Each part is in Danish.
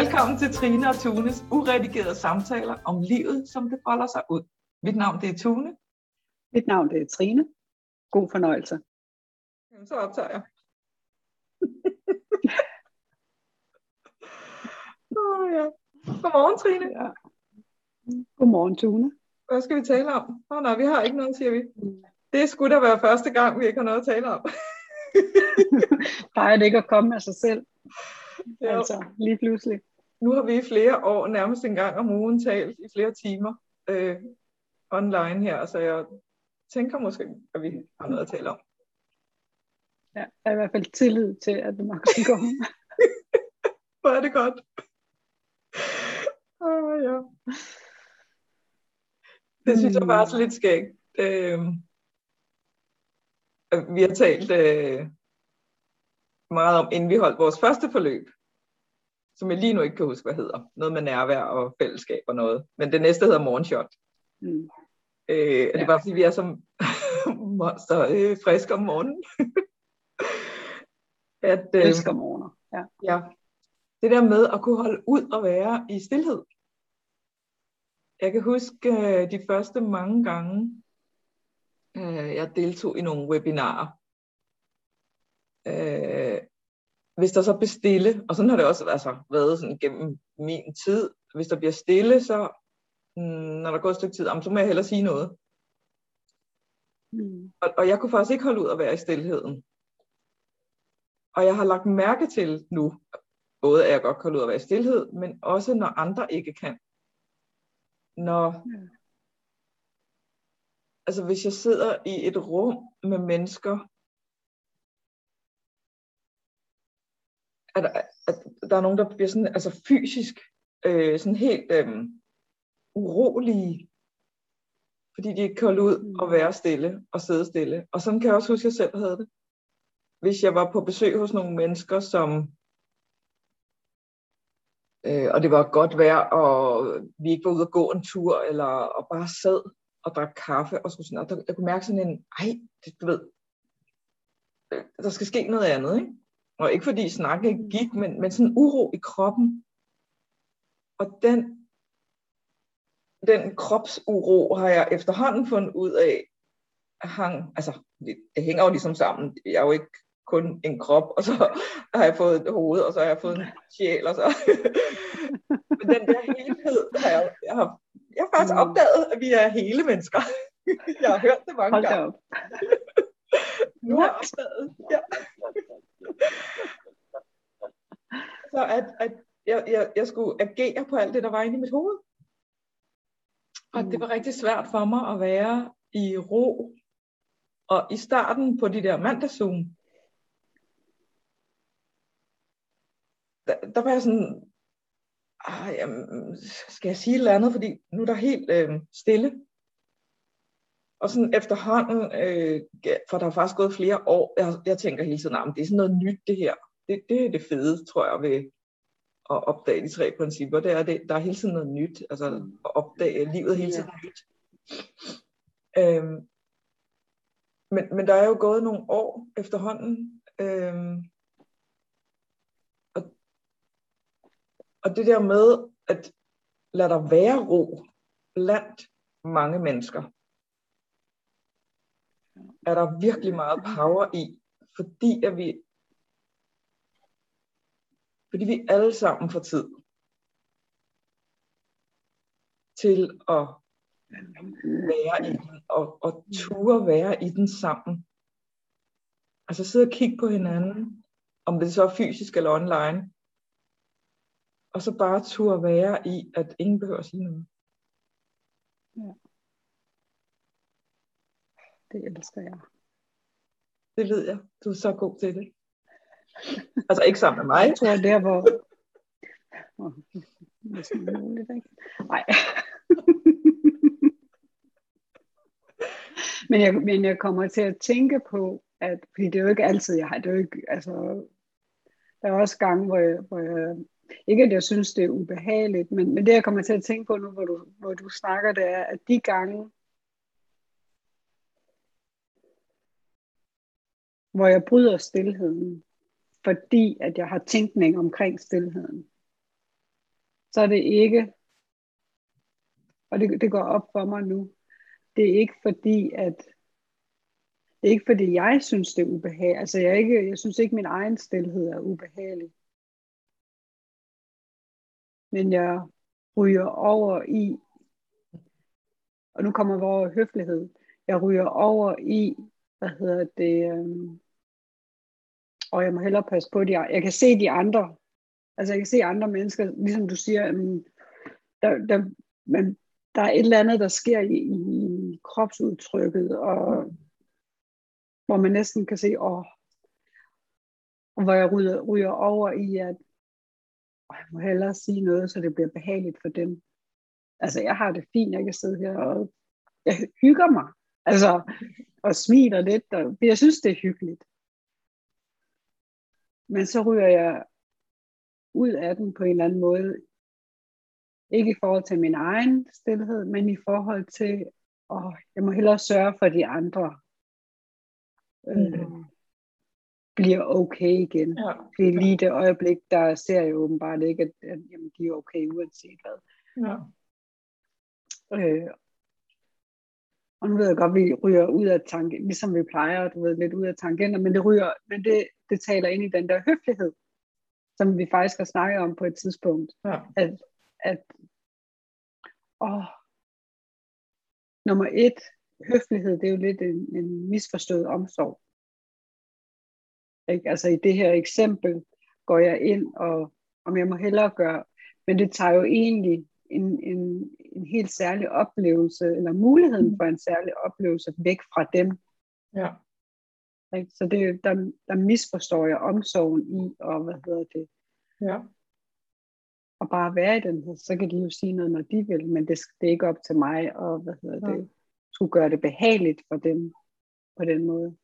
Velkommen til Trine og Tunes uredigerede samtaler om livet, som det folder sig ud. Mit navn det er Tune. Mit navn det er Trine. God fornøjelse. Jamen, så optager jeg. oh, ja. Godmorgen, Trine. Ja. Godmorgen, Tune. Hvad skal vi tale om? Åh oh, nej, vi har ikke noget, siger vi. Det skulle da være første gang, vi ikke har noget at tale om. Plejer det ikke at komme af sig selv? Jo. Altså, lige pludselig. Nu har vi i flere år, nærmest en gang om ugen, talt i flere timer øh, online her, så jeg tænker måske, at vi har noget at tale om. Ja, jeg har i hvert fald tillid til, at det nok skal komme. Hvor er det godt. Oh, ja. Det synes jeg bare er lidt skægt. Øh, vi har talt øh, meget om, inden vi holdt vores første forløb, som jeg lige nu ikke kan huske, hvad hedder. Noget med nærvær og fællesskab og noget. Men det næste hedder Morgenshot. Mm. Øh, er det ja. bare fordi, vi er som monster øh, friske om morgenen? at, øh, friske om morgenen, ja. ja. Det der med at kunne holde ud og være i stillhed. Jeg kan huske øh, de første mange gange, øh, jeg deltog i nogle webinarer. Øh, hvis der så bliver stille, og sådan har det også altså, været sådan gennem min tid, hvis der bliver stille, så mm, når der går et stykke tid, så må jeg hellere sige noget. Mm. Og, og jeg kunne faktisk ikke holde ud at være i stillheden. Og jeg har lagt mærke til nu, både at jeg godt kan holde ud at være i stillhed, men også når andre ikke kan. Når, mm. altså hvis jeg sidder i et rum med mennesker, at, at der er nogen, der bliver sådan, altså fysisk øh, sådan helt øh, urolige, fordi de ikke kan holde ud og være stille og sidde stille. Og sådan kan jeg også huske, at jeg selv havde det. Hvis jeg var på besøg hos nogle mennesker, som øh, og det var godt vejr, og vi ikke var ude at gå en tur, eller og bare sad og drak kaffe, og skulle sådan, og der, jeg kunne mærke sådan en, ej, det, du ved, øh, der skal ske noget andet, ikke? Og ikke fordi snakke ikke gik, men, men sådan uro i kroppen. Og den, den kropsuro har jeg efterhånden fundet ud af, hang, altså det, det hænger jo ligesom sammen. Jeg er jo ikke kun en krop, og så har jeg fået et hoved, og så har jeg fået en sjæl, og så... Men den der helhed har jeg, jeg har, jeg har faktisk mm. opdaget, at vi er hele mennesker. jeg har hørt det mange gange. nu har jeg opdaget, ja. Så at, at jeg, jeg, jeg skulle agere på alt det, der var inde i mit hoved. Og det var rigtig svært for mig at være i ro. Og i starten på de der mandagszoom, der, der var jeg sådan, ah, jamen, skal jeg sige et eller andet, fordi nu er der helt øh, stille. Og sådan efterhånden, øh, for der er faktisk gået flere år, jeg, jeg tænker hele tiden, at det er sådan noget nyt det her. Det, det er det fede, tror jeg, ved at opdage de tre principper. Det er, det, der er hele tiden noget nyt, altså at opdage livet hele tiden ja. nyt. Øhm, men, men der er jo gået nogle år efterhånden, øhm, og, og det der med at lade der være ro blandt mange mennesker, er der virkelig meget power i, fordi at vi fordi vi alle sammen får tid til at være i den, og, og ture være i den sammen. Altså sidde og kigge på hinanden, om det så er fysisk eller online, og så bare ture være i, at ingen behøver at sige noget. Ja. Det elsker jeg. Det ved jeg. Du er så god til det. Altså ikke sammen med mig. Jeg tror, der hvor... Oh, muligt, ikke? Nej. men, jeg, men jeg kommer til at tænke på, at, fordi det er jo ikke altid, jeg har det er jo ikke, altså, der er også gange, hvor jeg, hvor jeg ikke at jeg synes, det er ubehageligt, men, men det jeg kommer til at tænke på nu, hvor du, hvor du snakker, det er, at de gange, hvor jeg bryder stillheden, fordi at jeg har tænkning omkring stillheden. så er det ikke, og det, det går op for mig nu, det er ikke fordi, at det er ikke fordi, jeg synes, det er ubehageligt. Altså, jeg, er ikke, jeg synes ikke, min egen stillhed er ubehagelig. Men jeg ryger over i, og nu kommer vores høflighed, jeg ryger over i, hvad hedder det, øhm, og jeg må hellere passe på de Jeg kan se de andre, altså jeg kan se andre mennesker, ligesom du siger, jamen, der, der, men der er et eller andet, der sker i, i kropsudtrykket, og hvor man næsten kan se, åh, og hvor jeg ryger, ryger over i, at åh, jeg må hellere sige noget, så det bliver behageligt for dem. Altså, jeg har det fint, jeg kan sidde her, og jeg hygger mig, altså, og smiler lidt, og jeg synes, det er hyggeligt. Men så ryger jeg ud af den på en eller anden måde, ikke i forhold til min egen stillhed, men i forhold til, åh, jeg må hellere sørge for de andre. Øh, mm. bliver okay igen. Ja. Fordi lige det øjeblik, der ser jeg åbenbart ikke, at, at jamen, de er okay uanset hvad. Ja. Øh, og nu ved jeg godt, at vi ryger ud af tanken, ligesom vi plejer, du ved, lidt ud af tangenter, men det ryger, men det, det taler ind i den der høflighed, som vi faktisk har snakket om på et tidspunkt. Ja. At, at åh, nummer et, høflighed, det er jo lidt en, en misforstået omsorg. Ikke? Altså i det her eksempel går jeg ind, og om jeg må hellere gøre, men det tager jo egentlig en, en, en helt særlig oplevelse, eller muligheden for en særlig oplevelse væk fra dem. Ja. Så det, der, der misforstår jeg omsorgen i, og hvad hedder det, ja. og bare være i den her, så kan de jo sige noget, når de vil, men det, det er ikke op til mig, og hvad hedder ja. det, skulle gøre det behageligt for dem på den måde.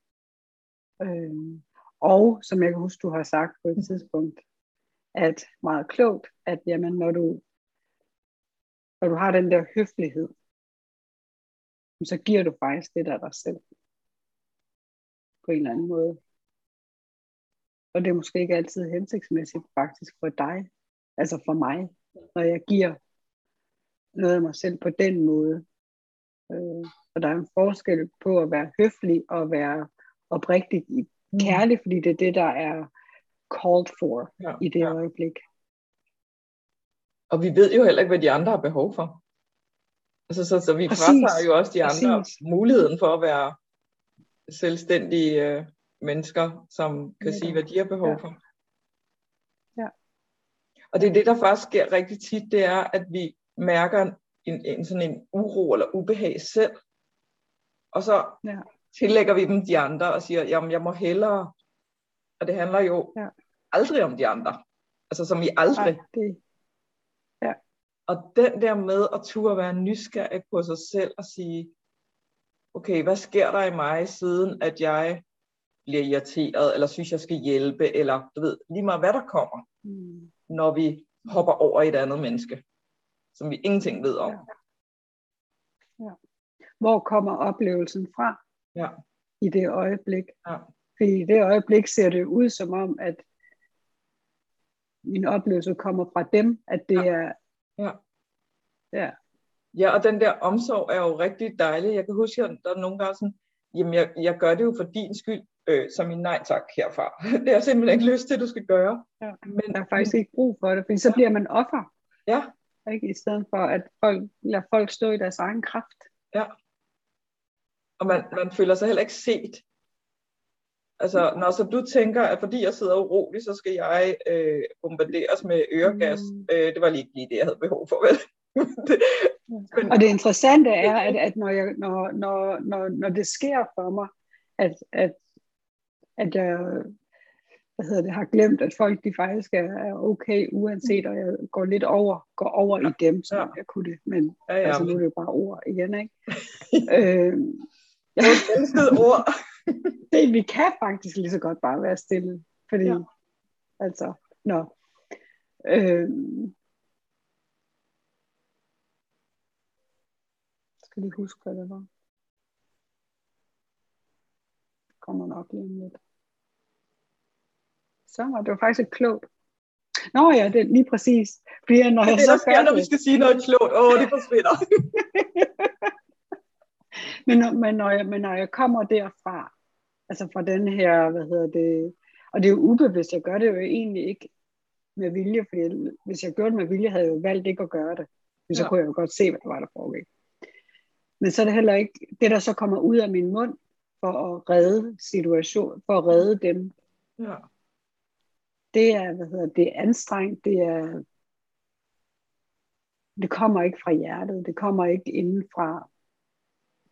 Øhm, og som jeg kan huske, du har sagt på et tidspunkt, at meget klogt, at jamen, når du når du har den der høflighed, så giver du faktisk det der dig selv. På en eller anden måde. Og det er måske ikke altid hensigtsmæssigt faktisk for dig, altså for mig, når jeg giver noget af mig selv på den måde. Øh, og der er en forskel på at være høflig og være oprigtig mm. kærlig, fordi det er det, der er called for ja, i det ja. øjeblik. Og vi ved jo heller ikke, hvad de andre har behov for. Altså, så, så vi Præcis. fratager jo også de andre Præcis. muligheden for at være selvstændige øh, mennesker, som kan ja. sige, hvad de har behov ja. for. Ja. Og det er det, der faktisk sker rigtig tit, det er, at vi mærker en, en sådan en uro eller ubehag selv, og så ja. tillægger vi dem de andre og siger, jamen jeg må hellere, og det handler jo ja. aldrig om de andre, altså som i aldrig. Nej, det, og den der med at turde være nysgerrig på sig selv og sige, okay, hvad sker der i mig siden, at jeg bliver irriteret, eller synes, jeg skal hjælpe, eller du ved, lige meget hvad der kommer, mm. når vi hopper over et andet menneske, som vi ingenting ved om. Ja. Ja. Hvor kommer oplevelsen fra ja. i det øjeblik? Ja. Fordi i det øjeblik ser det ud som om, at min oplevelse kommer fra dem, at det ja. er Ja. Ja. Ja, og den der omsorg er jo rigtig dejlig. Jeg kan huske, at der er nogle gange sådan, jamen jeg, jeg gør det jo for din skyld, øh, som en nej tak herfra. det har jeg simpelthen ikke lyst til, at du skal gøre. Ja, men der er faktisk ikke brug for det, for så bliver man offer. Ja. Ikke? I stedet for, at folk lader folk stå i deres egen kraft. Ja. Og man, man føler sig heller ikke set. Altså, når så du tænker, at fordi jeg sidder urolig, så skal jeg øh, bombarderes med øregas. Mm. Øh, det var lige lige det, jeg havde behov for, vel? det, men... Og det interessante er, at, at når, jeg, når, når, når, når det sker for mig, at, at, at jeg hvad hedder det, har glemt, at folk de faktisk er, er okay, uanset, og jeg går lidt over, går over i dem, så ja. jeg kunne det. Men ja, ja, altså, nu er det jo bare ord igen, ikke? øh, jeg har elsket ord. Det, vi kan faktisk lige så godt bare være stille, fordi, ja. altså, nå. Øh, skal lige huske, hvad det var. Det kommer nok lige om lidt. Så var det var faktisk et klogt. Nå ja, det er lige præcis. Fordi når jeg det, så sker, gør når vi skal sige noget klogt. Åh, det forsvinder. men, når, men, når jeg, men når jeg kommer derfra, altså fra den her, hvad hedder det, og det er jo ubevidst, jeg gør det jo egentlig ikke med vilje, fordi hvis jeg gjorde det med vilje, havde jeg jo valgt ikke at gøre det. Men så Ja. kunne jeg jo godt se, hvad der var, der foregik. Men så er det heller ikke, det der så kommer ud af min mund, for at redde situation, for at redde dem, ja. det er, hvad hedder det, er anstrengt, det er, det kommer ikke fra hjertet, det kommer ikke indenfra,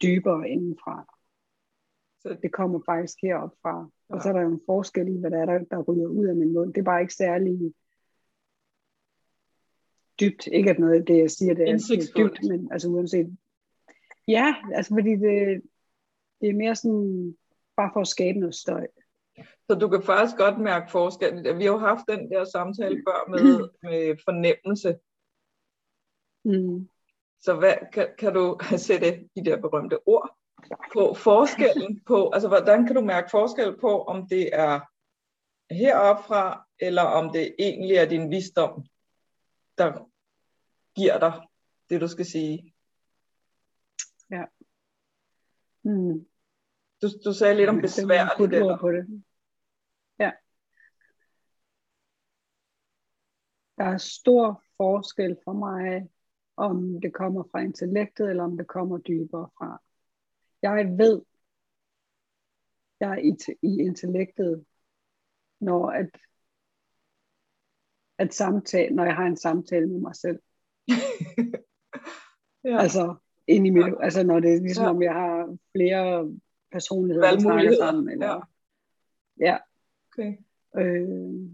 dybere indenfra. Så, Det kommer faktisk herop fra. Og Ja. så er der jo en forskel i, hvad der er, der, der ryger ud af min mund. Det er bare ikke særlig dybt. Ikke at noget af det, jeg siger, det er, dybt, men altså uanset. Ja, altså fordi det, det er mere sådan, bare for at skabe noget støj. så du kan faktisk godt mærke forskel. Vi har jo haft den der samtale før med, med fornemmelse. Mm. Så hvad, kan, kan du sætte de der berømte ord på forskellen på, altså hvordan kan du mærke forskel på, om det er heroppe fra, eller om det egentlig er din visdom, der giver dig det, du skal sige? Mm. Du, du sagde lidt om besværligt. ord på det. Ja. Der er stor forskel for mig, om det kommer fra intellektet, eller om det kommer dybere fra. Jeg ved, jeg er i, i intellektet, når at, at samtale, når jeg har en samtale med mig selv. ja. Altså, ind i mit, altså når det er ligesom, Ja. om jeg har flere personligheder, der snakker sammen. Eller, Ja. ja. Okay. Øh,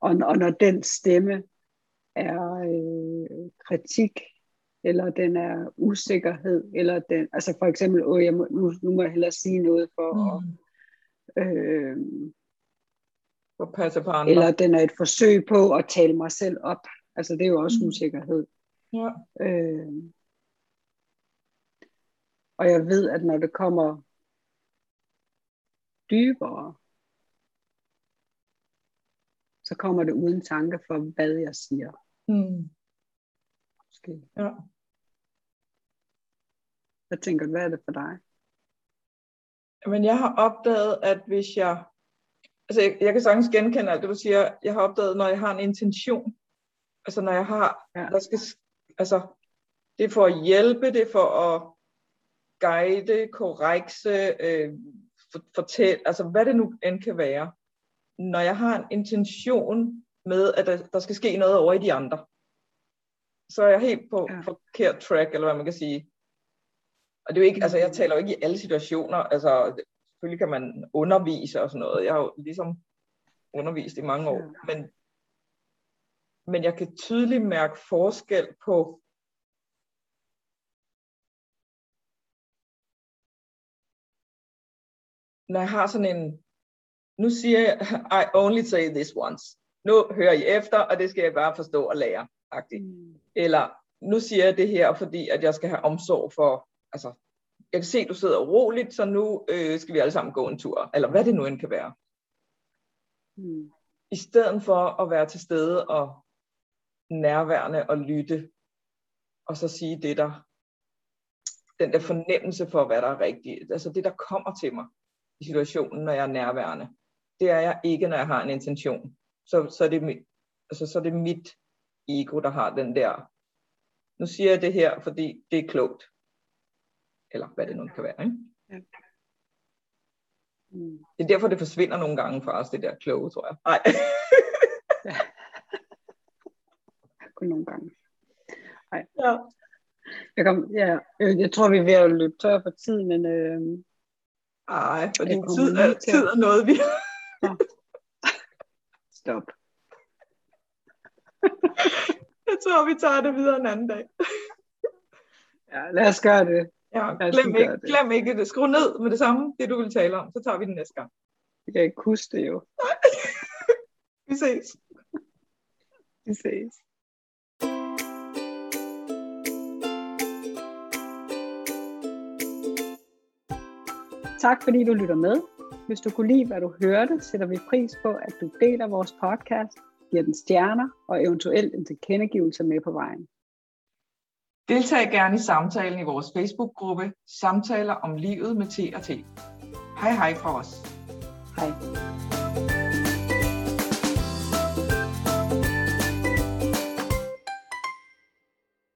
og, og når den stemme er øh, kritik, eller den er usikkerhed, eller den, altså for eksempel, åh, jeg må, nu, nu må jeg hellere sige noget for, Mm. at, øh, For at passe på andre. eller den er et forsøg på at tale mig selv op. Altså det er jo også Mm. usikkerhed. Ja. Øh, og jeg ved, at når det kommer dybere, så kommer det uden tanke for, hvad jeg siger. Mm. Måske. ja. Jeg tænker, hvad er det for dig? Men jeg har opdaget, at hvis jeg... Altså, jeg, jeg kan sagtens genkende alt det, du siger. Jeg har opdaget, når jeg har en intention. Altså, når jeg har... Ja. Der skal, altså, det er for at hjælpe, det er for at guide, korrekse, øh, for, fortælle, altså hvad det nu end kan være. Når jeg har en intention med, at der, der skal ske noget over i de andre, så er jeg helt på ja. forkert track, eller hvad man kan sige. Og det er jo ikke, altså jeg taler jo ikke i alle situationer, altså selvfølgelig kan man undervise og sådan noget. Jeg har jo ligesom undervist i mange år, men, men jeg kan tydeligt mærke forskel på, når jeg har sådan en, nu siger jeg, I only say this once. Nu hører I efter, og det skal jeg bare forstå og lære. Mm. Eller nu siger jeg det her, fordi at jeg skal have omsorg for, altså, jeg kan se, at du sidder uroligt, så nu øh, skal vi alle sammen gå en tur. Eller hvad det nu end kan være. Mm. I stedet for at være til stede og nærværende og lytte, og så sige det der, den der fornemmelse for, hvad der er rigtigt. Altså det, der kommer til mig i situationen, når jeg er nærværende. Det er jeg ikke, når jeg har en intention. Så, så, er, det mit, altså, så er det mit ego, der har den der, nu siger jeg det her, fordi det er klogt. Eller hvad det nu kan være. Ikke? Mm. Det er derfor, det forsvinder nogle gange fra os, det der kloge, tror jeg. Nej. Kun nogle gange. ja. Jeg, kom, ja, jeg, tror, vi er ved at løbe tør for tid, men øh, Ej, for din tid er, tid er noget, vi... stop. Jeg tror, vi tager det videre en anden dag. Ja, lad os gøre det. Ja, glem, gøre ikke, det. glem ikke det. Skru ned med det samme, det du vil tale om. Så tager vi den næste gang. Jeg kan ikke huske det jo. Vi ses. Vi ses. Tak fordi du lytter med. Hvis du kunne lide, hvad du hørte, sætter vi pris på, at du deler vores podcast, giver den stjerner og eventuelt en tilkendegivelse med på vejen. Deltag gerne i samtalen i vores Facebook-gruppe Samtaler om livet med T&T. Hej hej fra os. Hej.